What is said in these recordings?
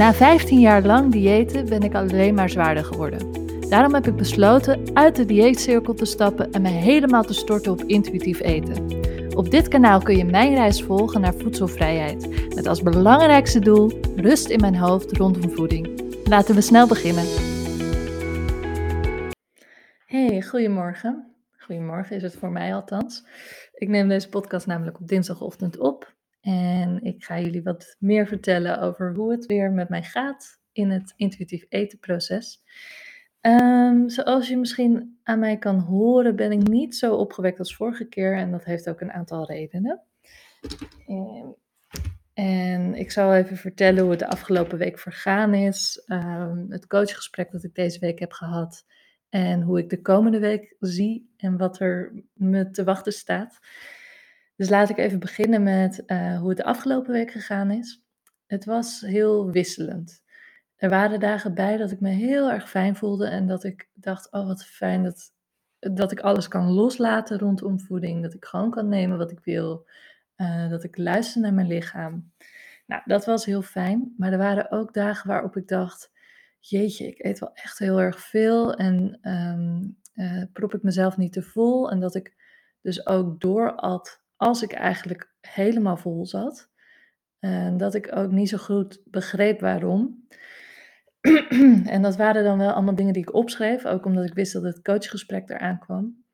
Na 15 jaar lang diëten ben ik alleen maar zwaarder geworden. Daarom heb ik besloten uit de dieetcirkel te stappen en me helemaal te storten op intuïtief eten. Op dit kanaal kun je mijn reis volgen naar voedselvrijheid, met als belangrijkste doel rust in mijn hoofd rondom voeding. Laten we snel beginnen. Hey, goedemorgen. Goedemorgen is het voor mij althans. Ik neem deze podcast namelijk op dinsdagochtend op. En ik ga jullie wat meer vertellen over hoe het weer met mij gaat in het intuïtief etenproces. Um, zoals je misschien aan mij kan horen, ben ik niet zo opgewekt als vorige keer. En dat heeft ook een aantal redenen. En, en ik zal even vertellen hoe het de afgelopen week vergaan is. Um, het coachgesprek dat ik deze week heb gehad. En hoe ik de komende week zie en wat er me te wachten staat. Dus laat ik even beginnen met uh, hoe het de afgelopen week gegaan is. Het was heel wisselend. Er waren dagen bij dat ik me heel erg fijn voelde en dat ik dacht, oh wat fijn dat, dat ik alles kan loslaten rondom voeding. Dat ik gewoon kan nemen wat ik wil. Uh, dat ik luister naar mijn lichaam. Nou, dat was heel fijn. Maar er waren ook dagen waarop ik dacht, jeetje, ik eet wel echt heel erg veel en um, prop ik mezelf niet te vol. En dat ik dus ook doorat als ik eigenlijk helemaal vol zat. En dat ik ook niet zo goed begreep waarom. en dat waren dan wel allemaal dingen die ik opschreef, ook omdat ik wist dat het coachgesprek eraan kwam.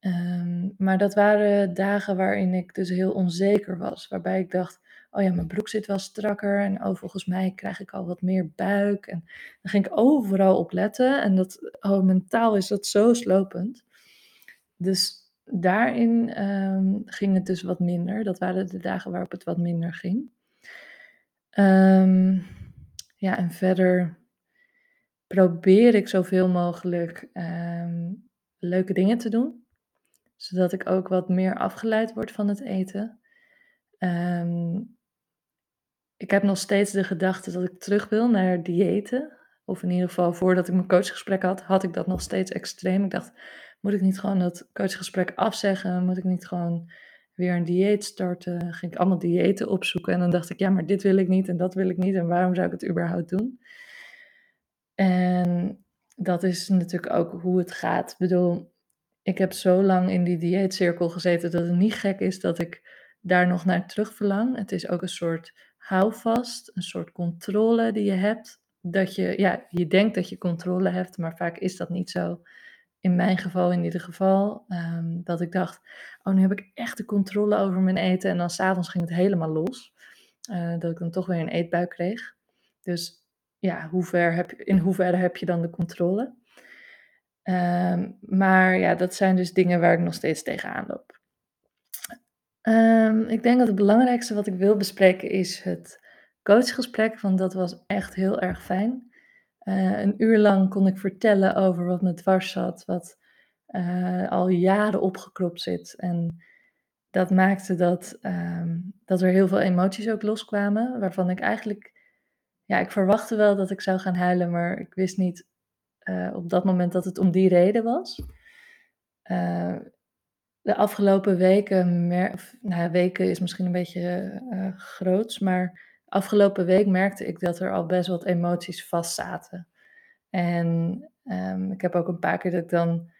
Um, maar dat waren dagen waarin ik dus heel onzeker was, waarbij ik dacht, oh ja, mijn broek zit wel strakker en oh, volgens mij krijg ik al wat meer buik. En dan ging ik overal op letten en dat, oh, mentaal is dat zo slopend. Dus daarin um, ging het dus wat minder. Dat waren de dagen waarop het wat minder ging. Um, ja, en verder probeer ik zoveel mogelijk um, leuke dingen te doen. Zodat ik ook wat meer afgeleid word van het eten. ik heb nog steeds de gedachte dat ik terug wil naar diëten. Of in ieder geval voordat ik mijn coachgesprek had, had ik dat nog steeds extreem. Ik dacht, moet ik niet gewoon dat coachgesprek afzeggen? Moet ik niet gewoon weer een dieet starten? Ging ik allemaal diëten opzoeken en dan dacht ik, ja, maar dit wil ik niet en dat wil ik niet en waarom zou ik het überhaupt doen? En dat is natuurlijk ook hoe het gaat. Ik bedoel, ik heb zo lang in die dieetcirkel gezeten dat het niet gek is dat ik daar nog naar terug verlang. Het is ook een soort houvast, een soort controle die je hebt. Dat je, ja, je denkt dat je controle hebt, maar vaak is dat niet zo in mijn geval in ieder geval, um, dat ik dacht, oh nu heb ik echt de controle over mijn eten. En dan s'avonds ging het helemaal los. Uh, dat ik dan toch weer een eetbuik kreeg. Dus ja, hoe ver heb je, in hoeverre heb je dan de controle? Um, maar ja, dat zijn dus dingen waar ik nog steeds tegenaan loop. Um, ik denk dat het belangrijkste wat ik wil bespreken is het coachgesprek, want dat was echt heel erg fijn. Uh, een uur lang kon ik vertellen over wat me dwars zat, wat uh, al jaren opgekropt zit. En dat maakte dat, um, dat er heel veel emoties ook loskwamen, waarvan ik eigenlijk, ja, ik verwachtte wel dat ik zou gaan huilen, maar ik wist niet uh, op dat moment dat het om die reden was. de afgelopen weken, nou, weken is misschien een beetje groots, maar afgelopen week merkte ik dat er al best wat emoties vastzaten. En um, ik heb ook een paar keer dat ik dan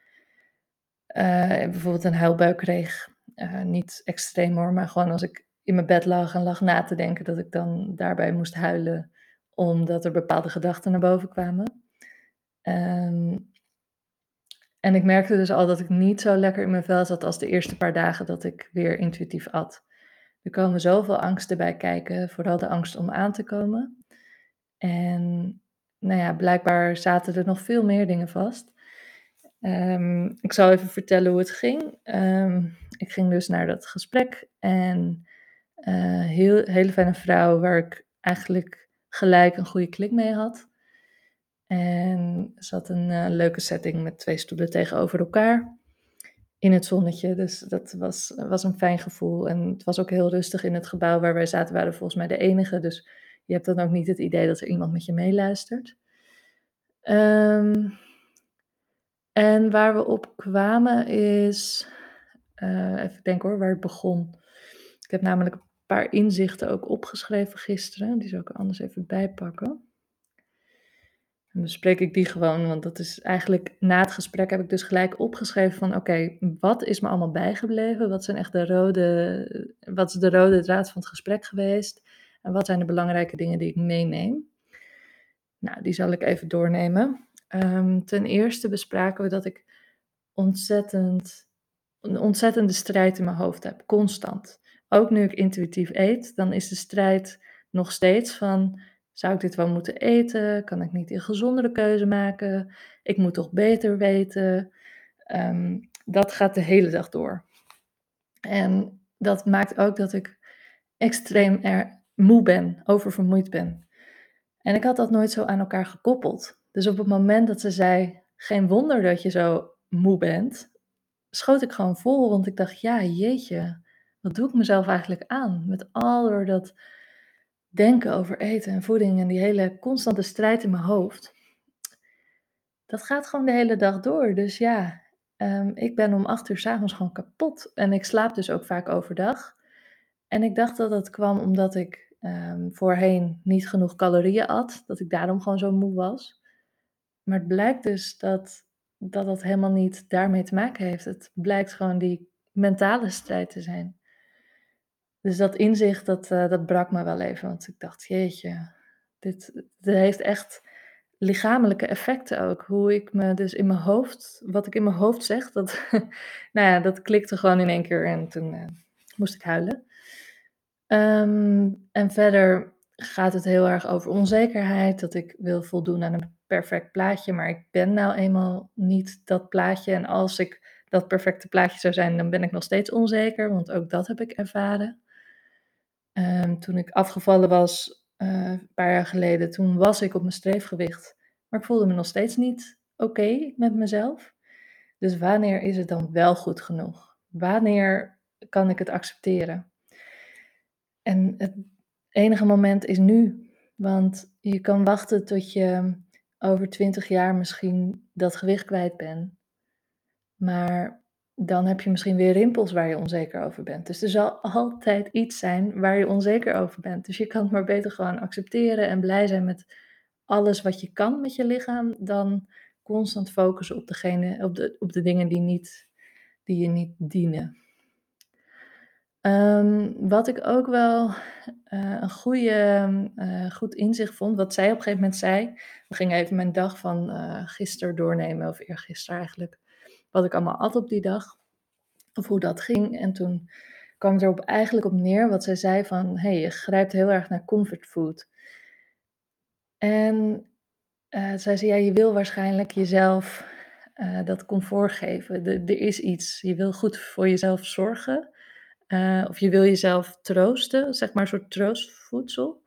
uh, bijvoorbeeld een huilbuik kreeg. Uh, niet extreem hoor, maar gewoon als ik in mijn bed lag en lag na te denken, dat ik dan daarbij moest huilen, omdat er bepaalde gedachten naar boven kwamen. Um, en ik merkte dus al dat ik niet zo lekker in mijn vel zat als de eerste paar dagen dat ik weer intuïtief at. Er komen zoveel angsten bij kijken, vooral de angst om aan te komen. En nou ja, blijkbaar zaten er nog veel meer dingen vast. Um, ik zal even vertellen hoe het ging. Um, ik ging dus naar dat gesprek en uh, heel hele fijne vrouw waar ik eigenlijk gelijk een goede klik mee had. En er zat een uh, leuke setting met twee stoelen tegenover elkaar in het zonnetje. Dus dat was, was een fijn gevoel. En het was ook heel rustig in het gebouw waar wij zaten. waren volgens mij de enige. Dus je hebt dan ook niet het idee dat er iemand met je meeluistert. Um, en waar we op kwamen is. Uh, even denken hoor, waar het begon. Ik heb namelijk paar inzichten ook opgeschreven gisteren. Die zal ik er anders even bijpakken. Dan spreek ik die gewoon, want dat is eigenlijk na het gesprek heb ik dus gelijk opgeschreven van oké, wat is me allemaal bijgebleven? Wat zijn echt de rode, wat is de rode draad van het gesprek geweest? En wat zijn de belangrijke dingen die ik meeneem? Nou, die zal ik even doornemen. Ehm, ten eerste bespraken we dat ik ontzettend, een ontzettende strijd in mijn hoofd heb, constant. Ook nu ik intuïtief eet, dan is de strijd nog steeds van zou ik dit wel moeten eten? Kan ik niet een gezondere keuze maken? Ik moet toch beter weten? Ehm, dat gaat de hele dag door. En dat maakt ook dat ik extreem er moe ben, oververmoeid ben. En ik had dat nooit zo aan elkaar gekoppeld. Dus op het moment dat ze zei: Geen wonder dat je zo moe bent, schoot ik gewoon vol. Want ik dacht: Ja, jeetje, wat doe ik mezelf eigenlijk aan? Met al dat denken over eten en voeding en die hele constante strijd in mijn hoofd. Dat gaat gewoon de hele dag door. Dus ja, ehm, ik ben om acht uur s'avonds gewoon kapot. En ik slaap dus ook vaak overdag. En ik dacht dat dat kwam omdat ik um, voorheen niet genoeg calorieën at. Dat ik daarom gewoon zo moe was. Maar het blijkt dus dat dat, dat helemaal niet daarmee te maken heeft. Het blijkt gewoon die mentale strijd te zijn. Dus dat inzicht, dat, uh, dat brak me wel even. Want ik dacht, jeetje, dit, dit heeft echt lichamelijke effecten ook. Hoe ik me dus in mijn hoofd, wat ik in mijn hoofd zeg, dat, nou ja, dat klikte gewoon in één keer en toen uh, moest ik huilen. Um, en verder gaat het heel erg over onzekerheid, dat ik wil voldoen aan een perfect plaatje, maar ik ben nou eenmaal niet dat plaatje. En als ik dat perfecte plaatje zou zijn, dan ben ik nog steeds onzeker, want ook dat heb ik ervaren. Um, toen ik afgevallen was, uh, een paar jaar geleden, toen was ik op mijn streefgewicht. Maar ik voelde me nog steeds niet oké met mezelf. Dus wanneer is het dan wel goed genoeg? Wanneer kan ik het accepteren? En het enige moment is nu. Want je kan wachten tot je over twintig jaar misschien dat gewicht kwijt bent. Maar dan heb je misschien weer rimpels waar je onzeker over bent. Dus er zal altijd iets zijn waar je onzeker over bent. Dus je kan het maar beter gewoon accepteren en blij zijn met alles wat je kan met je lichaam, dan constant focussen op, degene, op, de, op de dingen die, niet, die je niet dienen. Um, wat ik ook wel uh, een goede, uh, goed inzicht vond, wat zij op een gegeven moment zei. We gingen even mijn dag van uh, gisteren doornemen, of eergisteren eigenlijk wat ik allemaal at op die dag. Of hoe dat ging. En toen kwam het erop eigenlijk op neer wat zij zei van... hey, je grijpt heel erg naar comfortfood. En uh, zij zei, ja, je wil waarschijnlijk jezelf uh, dat comfort geven. Er is iets. Je wil goed voor jezelf zorgen. Uh, of je wil jezelf troosten, zeg maar een soort troostvoedsel.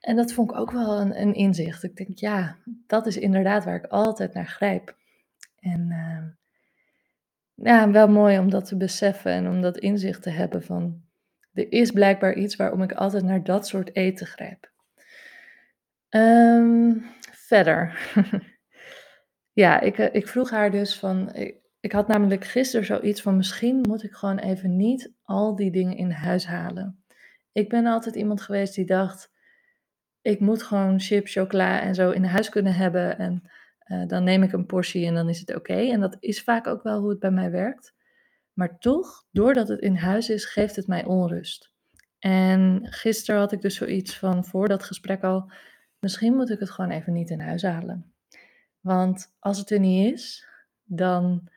En dat vond ik ook wel een, een inzicht. Ik denk, ja, dat is inderdaad waar ik altijd naar grijp. En uh, ja, wel mooi om dat te beseffen en om dat inzicht te hebben van er is blijkbaar iets waarom ik altijd naar dat soort eten grijp. Um, verder. ja, ik, eh, ik vroeg haar dus van. Ik, ik had namelijk gisteren zoiets van misschien moet ik gewoon even niet al die dingen in huis halen. Ik ben altijd iemand geweest die dacht, ik moet gewoon chips, chocola en zo in huis kunnen hebben. En uh, dan neem ik een portie en dan is het oké. En dat is vaak ook wel hoe het bij mij werkt. Maar toch, doordat het in huis is, geeft het mij onrust. En gisteren had ik dus zoiets van voor dat gesprek al, misschien moet ik het gewoon even niet in huis halen. Want als het er niet is, dan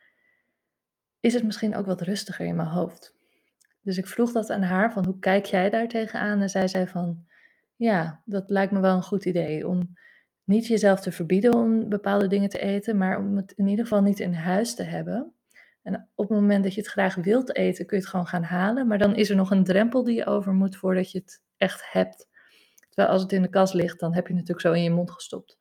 is het misschien ook wat rustiger in mijn hoofd. Dus ik vroeg dat aan haar van hoe kijk jij daar tegenaan? En zij zei van ja, dat lijkt me wel een goed idee om niet jezelf te verbieden om bepaalde dingen te eten, maar om het in ieder geval niet in huis te hebben. En op het moment dat je het graag wilt eten, kun je het gewoon gaan halen. Maar dan is er nog een drempel die je over moet voordat je het echt hebt. Terwijl als het in de kast ligt, dan heb je het natuurlijk zo in je mond gestopt.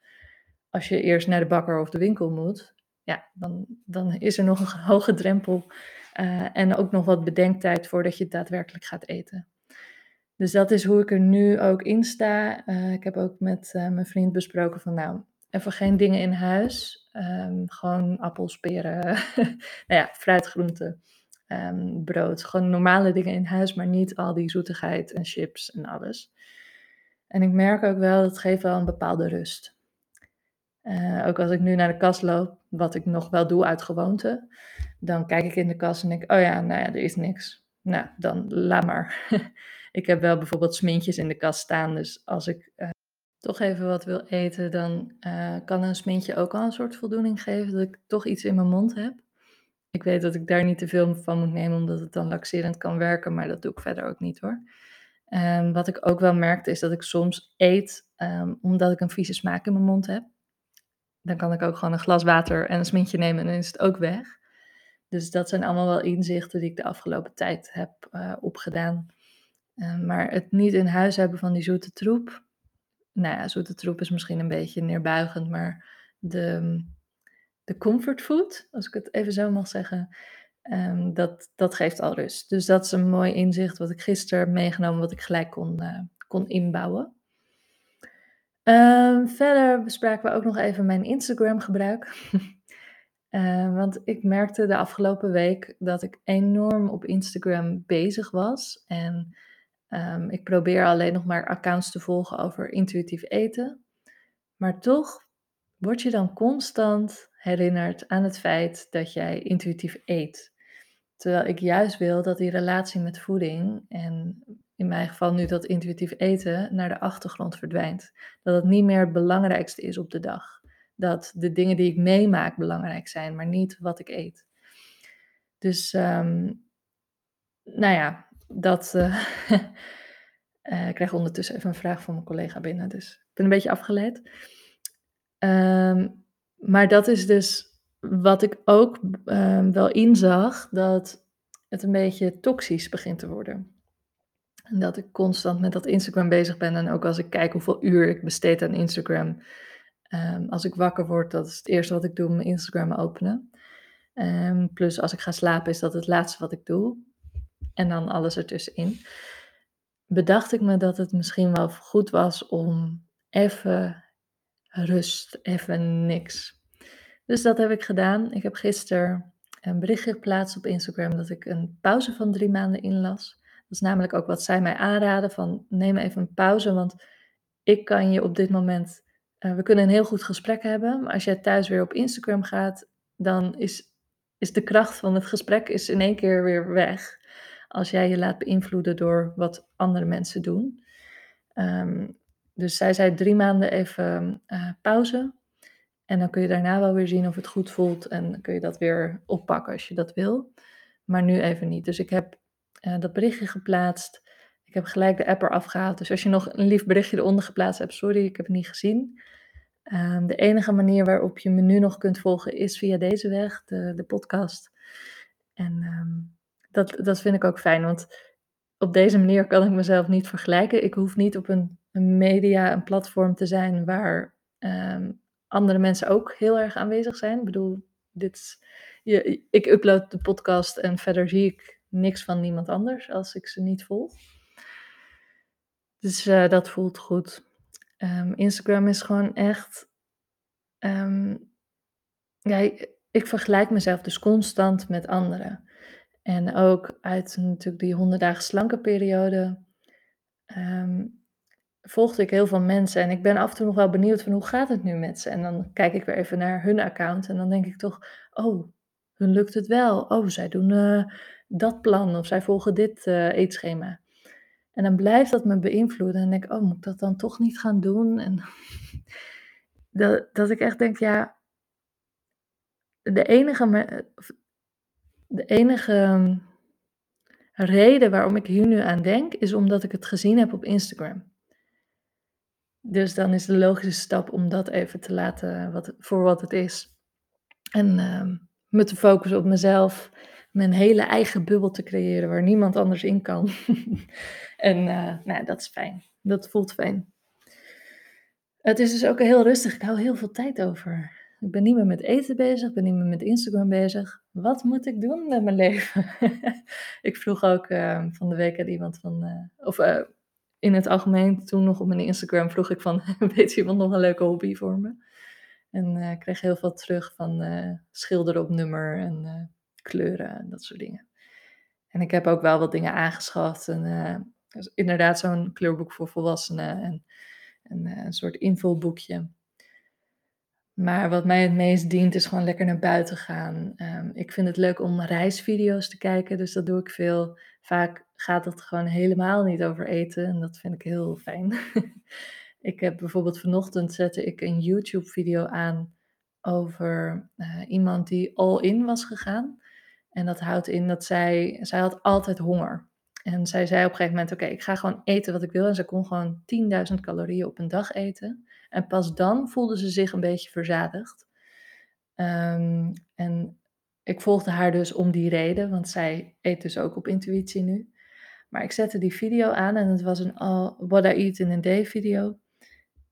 Als je eerst naar de bakker of de winkel moet, ja, dan, dan is er nog een hoge drempel. Uh, en ook nog wat bedenktijd voordat je het daadwerkelijk gaat eten. Dus dat is hoe ik er nu ook in sta. Uh, ik heb ook met uh, mijn vriend besproken van nou, even geen dingen in huis. Um, gewoon appels, peren, nou ja, fruit, groenten. ehm, brood. Gewoon normale dingen in huis, maar niet al die zoetigheid en chips en alles. En ik merk ook wel, dat geeft wel een bepaalde rust. Uh, ook als ik nu naar de kast loop, wat ik nog wel doe uit gewoonte, dan kijk ik in de kast en denk, oh ja, nou ja, er is niks. Nou, dan laat maar. ik heb wel bijvoorbeeld smintjes in de kast staan, dus als ik uh, toch even wat wil eten, dan uh, kan een smintje ook al een soort voldoening geven dat ik toch iets in mijn mond heb. Ik weet dat ik daar niet te veel van moet nemen, omdat het dan laxerend kan werken, maar dat doe ik verder ook niet hoor. Um, wat ik ook wel merkte is dat ik soms eet um, omdat ik een vieze smaak in mijn mond heb. Dan kan ik ook gewoon een glas water en een smintje nemen en dan is het ook weg. Dus dat zijn allemaal wel inzichten die ik de afgelopen tijd heb uh, opgedaan. Uh, maar het niet in huis hebben van die zoete troep. Nou ja, zoete troep is misschien een beetje neerbuigend, maar de, de comfortfood, als ik het even zo mag zeggen, um, dat, dat geeft al rust. Dus dat is een mooi inzicht wat ik gisteren meegenomen, wat ik gelijk kon, uh, kon inbouwen. Verder bespraken we ook nog even mijn Instagram gebruik. want ik merkte de afgelopen week dat ik enorm op Instagram bezig was. En um, ik probeer alleen nog maar accounts te volgen over intuïtief eten. Maar toch word je dan constant herinnerd aan het feit dat jij intuïtief eet. Terwijl ik juist wil dat die relatie met voeding en in mijn geval nu dat intuïtief eten naar de achtergrond verdwijnt. Dat het niet meer het belangrijkste is op de dag. Dat de dingen die ik meemaak belangrijk zijn, maar niet wat ik eet. Dus, um, nou ja, dat. Uh, uh, ik krijg ondertussen even een vraag van mijn collega binnen, dus ik ben een beetje afgeleid. Um, maar dat is dus wat ik ook uh, wel inzag, dat het een beetje toxisch begint te worden. En dat ik constant met dat Instagram bezig ben. En ook als ik kijk hoeveel uur ik besteed aan Instagram. Um, als ik wakker word, dat is het eerste wat ik doe, mijn Instagram openen. Plus als ik ga slapen, is dat het laatste wat ik doe. En dan alles ertussenin. Bedacht ik me dat het misschien wel goed was om even rust, even niks. Dus dat heb ik gedaan. Ik heb gisteren een berichtje geplaatst op Instagram dat ik een pauze van drie maanden inlas. Dat is namelijk ook wat zij mij aanraden van neem even een pauze, want ik kan je op dit moment, uh, we kunnen een heel goed gesprek hebben, maar als jij thuis weer op Instagram gaat, dan is, is de kracht van het gesprek is in één keer weer weg. Als jij je laat beïnvloeden door wat andere mensen doen. Um, dus zij zei drie maanden even uh, pauze. En dan kun je daarna wel weer zien of het goed voelt. En dan kun je dat weer oppakken als je dat wil. Maar nu even niet. Dus ik heb uh, dat berichtje geplaatst. Ik heb gelijk de app eraf gehaald. Dus als je nog een lief berichtje eronder geplaatst hebt, sorry, ik heb het niet gezien. Um, de enige manier waarop je me nu nog kunt volgen is via deze weg, de, de podcast. En um, dat, dat vind ik ook fijn, want op deze manier kan ik mezelf niet vergelijken. Ik hoef niet op een, een media, een platform te zijn waar um, andere mensen ook heel erg aanwezig zijn. Ik bedoel, dit, je, ik upload de podcast en verder zie ik niks van niemand anders als ik ze niet volg. Dus uh, dat voelt goed. Um, Instagram is gewoon echt. Um, ja, ik vergelijk mezelf dus constant met anderen. En ook uit natuurlijk die 100 dagen slanke periode um, volgde ik heel veel mensen. En ik ben af en toe nog wel benieuwd van hoe gaat het nu met ze. En dan kijk ik weer even naar hun account en dan denk ik toch, oh, hun lukt het wel. Oh, zij doen uh, dat plan of zij volgen dit uh, eetschema. En dan blijft dat me beïnvloeden en denk ik, oh, moet ik dat dan toch niet gaan doen? En dat, dat ik echt denk, ja, de enige, de enige ehm, reden waarom ik hier nu aan denk, is omdat ik het gezien heb op Instagram. Dus dan is de logische stap om dat even te laten wat, voor wat het is. En uh, me te focussen op mezelf, mijn hele eigen bubbel te creëren waar niemand anders in kan. en uh, nou, dat is fijn. Dat voelt fijn. Het is dus ook heel rustig. Ik hou heel veel tijd over. Ik ben niet meer met eten bezig, ik ben niet meer met Instagram bezig. Wat moet ik doen met mijn leven? ik vroeg ook uh, van de week aan iemand van, uh, of uh, in het algemeen, toen nog op mijn Instagram vroeg ik van, weet iemand nog een leuke hobby voor me? En ik kreeg heel veel terug van schilderen op nummer en kleuren en dat soort dingen. En ik heb ook wel wat dingen aangeschaft. En, inderdaad zo'n kleurboek voor volwassenen en, en een soort invulboekje. Maar wat mij het meest dient is gewoon lekker naar buiten gaan. Um, ik vind het leuk om reisvideo's te kijken, dus dat doe ik veel. Vaak gaat het gewoon helemaal niet over eten en dat vind ik heel fijn. ik heb bijvoorbeeld vanochtend zette ik een YouTube-video aan over uh, iemand die all-in was gegaan. En dat houdt in dat zij, zij had altijd honger. En zij zei op een gegeven moment, oké, ik ga gewoon eten wat ik wil. En ze kon gewoon 10.000 calorieën op een dag eten. En pas dan voelde ze zich een beetje verzadigd. Um, en ik volgde haar dus om die reden, want zij eet dus ook op intuïtie nu. Maar ik zette die video aan en het was een All What I Eat in a Day video.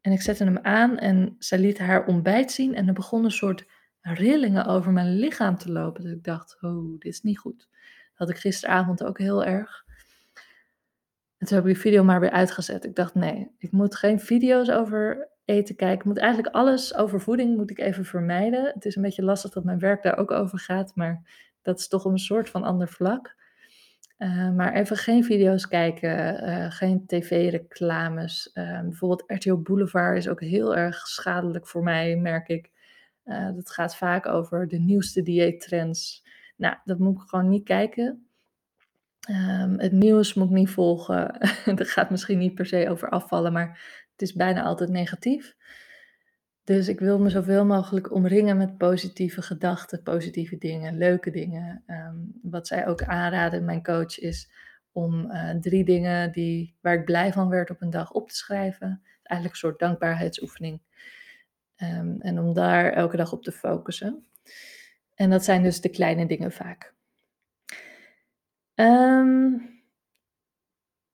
En ik zette hem aan en zij liet haar ontbijt zien en er begon een soort rillingen over mijn lichaam te lopen. Dus ik dacht, oh, dit is niet goed. Dat had ik gisteravond ook heel erg. En toen heb ik die video maar weer uitgezet. Ik dacht, nee, ik moet geen video's over eten kijken. Ik moet eigenlijk alles over voeding moet ik even vermijden. Het is een beetje lastig dat mijn werk daar ook over gaat, maar dat is toch een soort van ander vlak. Uh, maar even geen video's kijken, uh, geen tv-reclames. Uh, bijvoorbeeld RTL Boulevard is ook heel erg schadelijk voor mij, merk ik. dat gaat vaak over de nieuwste dieettrends. Nou, dat moet ik gewoon niet kijken. Um, het nieuws moet ik niet volgen. dat gaat misschien niet per se over afvallen, maar het is bijna altijd negatief. Dus ik wil me zoveel mogelijk omringen met positieve gedachten, positieve dingen, leuke dingen. Um, wat zij ook aanraden, mijn coach, is om uh, drie dingen die, waar ik blij van werd op een dag op te schrijven. Eigenlijk een soort dankbaarheidsoefening. Um, en om daar elke dag op te focussen. En dat zijn dus de kleine dingen vaak. Um,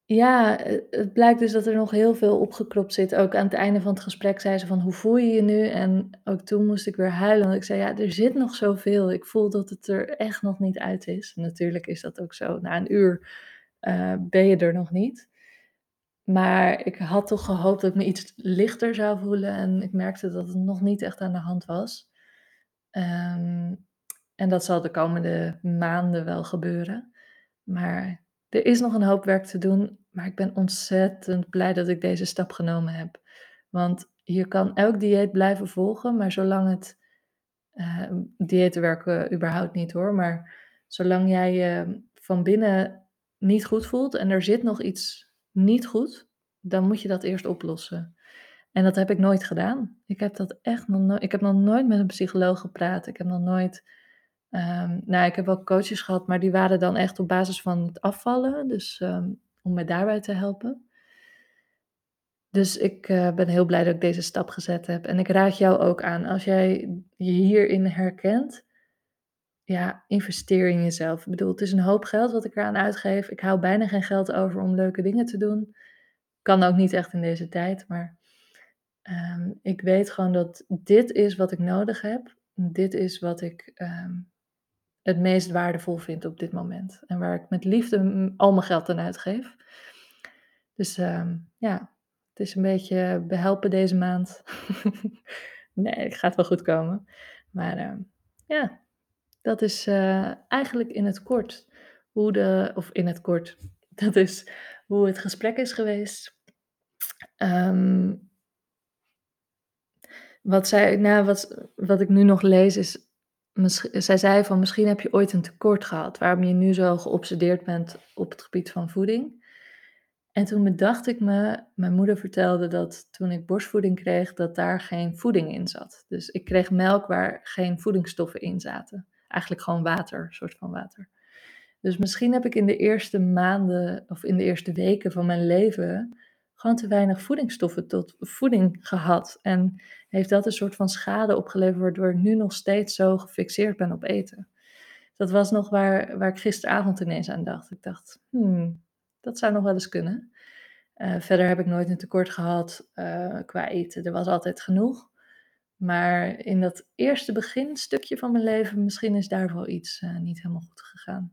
ja, eh, het blijkt dus dat er nog heel veel opgekropt zit. Ook aan het einde van het gesprek zei ze van: "Hoe voel je je nu?" En ook toen moest ik weer huilen, want ik zei: "Ja, er zit nog zoveel. Ik voel dat het er echt nog niet uit is." Natuurlijk is dat ook zo. Na een uur, uh, ben je er nog niet. Maar ik had toch gehoopt dat ik me iets lichter zou voelen en ik merkte dat het nog niet echt aan de hand was. Um, en dat zal de komende maanden wel gebeuren. Maar er is nog een hoop werk te doen, maar ik ben ontzettend blij dat ik deze stap genomen heb. Want je kan elk dieet blijven volgen, maar zolang het. Uh, diëten werken überhaupt niet hoor, maar zolang jij je van binnen niet goed voelt en er zit nog iets niet goed, dan moet je dat eerst oplossen. En dat heb ik nooit gedaan. Ik heb dat echt nog nooit. Ik heb nog nooit met een psycholoog gepraat. Ik heb nog nooit Um, nou, ik heb wel coaches gehad, maar die waren dan echt op basis van het afvallen. Dus um, om mij daarbij te helpen. Dus ik uh, ben heel blij dat ik deze stap gezet heb. En ik raad jou ook aan, als jij je hierin herkent, ja, investeer in jezelf. Ik bedoel, het is een hoop geld wat ik eraan uitgeef. Ik hou bijna geen geld over om leuke dingen te doen. Kan ook niet echt in deze tijd, maar um, ik weet gewoon dat dit is wat ik nodig heb. Dit is wat ik het meest waardevol vind op dit moment. En waar ik met liefde al mijn geld aan uitgeef. Dus uh, ja, het is een beetje behelpen deze maand. nee, het gaat wel goed komen. Maar uh, ja, dat is uh, eigenlijk in het kort hoe de, of in het kort, dat is hoe het gesprek is geweest. Um, wat, zij, nou, wat, wat ik nu nog lees is zij zei van misschien heb je ooit een tekort gehad, waarom je nu zo geobsedeerd bent op het gebied van voeding. En toen bedacht ik me, mijn moeder vertelde dat toen ik borstvoeding kreeg, dat daar geen voeding in zat. Dus ik kreeg melk waar geen voedingsstoffen in zaten. Eigenlijk gewoon water, een soort van water. Dus misschien heb ik in de eerste maanden of in de eerste weken van mijn leven gewoon te weinig voedingsstoffen tot voeding gehad. En heeft dat een soort van schade opgeleverd, waardoor ik nu nog steeds zo gefixeerd ben op eten. Dat was nog waar, waar ik gisteravond ineens aan dacht. Ik dacht, hmm, dat zou nog wel eens kunnen. Uh, verder heb ik nooit een tekort gehad uh, qua eten. Er was altijd genoeg. Maar in dat eerste beginstukje van mijn leven, misschien is daar wel iets uh, niet helemaal goed gegaan.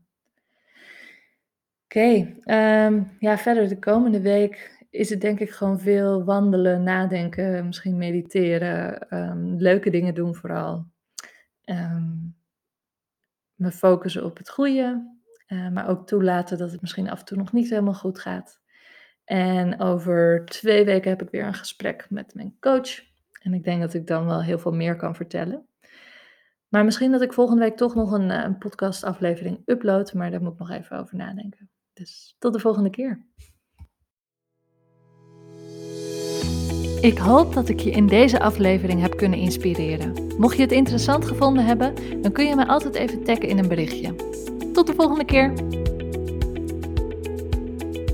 Oké, um, ja, verder de komende week is het denk ik gewoon veel wandelen, nadenken, misschien mediteren, um, leuke dingen doen vooral. Um, me focussen op het goede Uh, maar ook toelaten dat het misschien af en toe nog niet helemaal goed gaat. En over twee weken heb ik weer een gesprek met mijn coach. En ik denk dat ik dan wel heel veel meer kan vertellen. Maar misschien dat ik volgende week toch nog een, een podcastaflevering upload. Maar daar moet ik nog even over nadenken. Dus tot de volgende keer. Ik hoop dat ik je in deze aflevering heb kunnen inspireren. Mocht je het interessant gevonden hebben, dan kun je me altijd even taggen in een berichtje. Tot de volgende keer!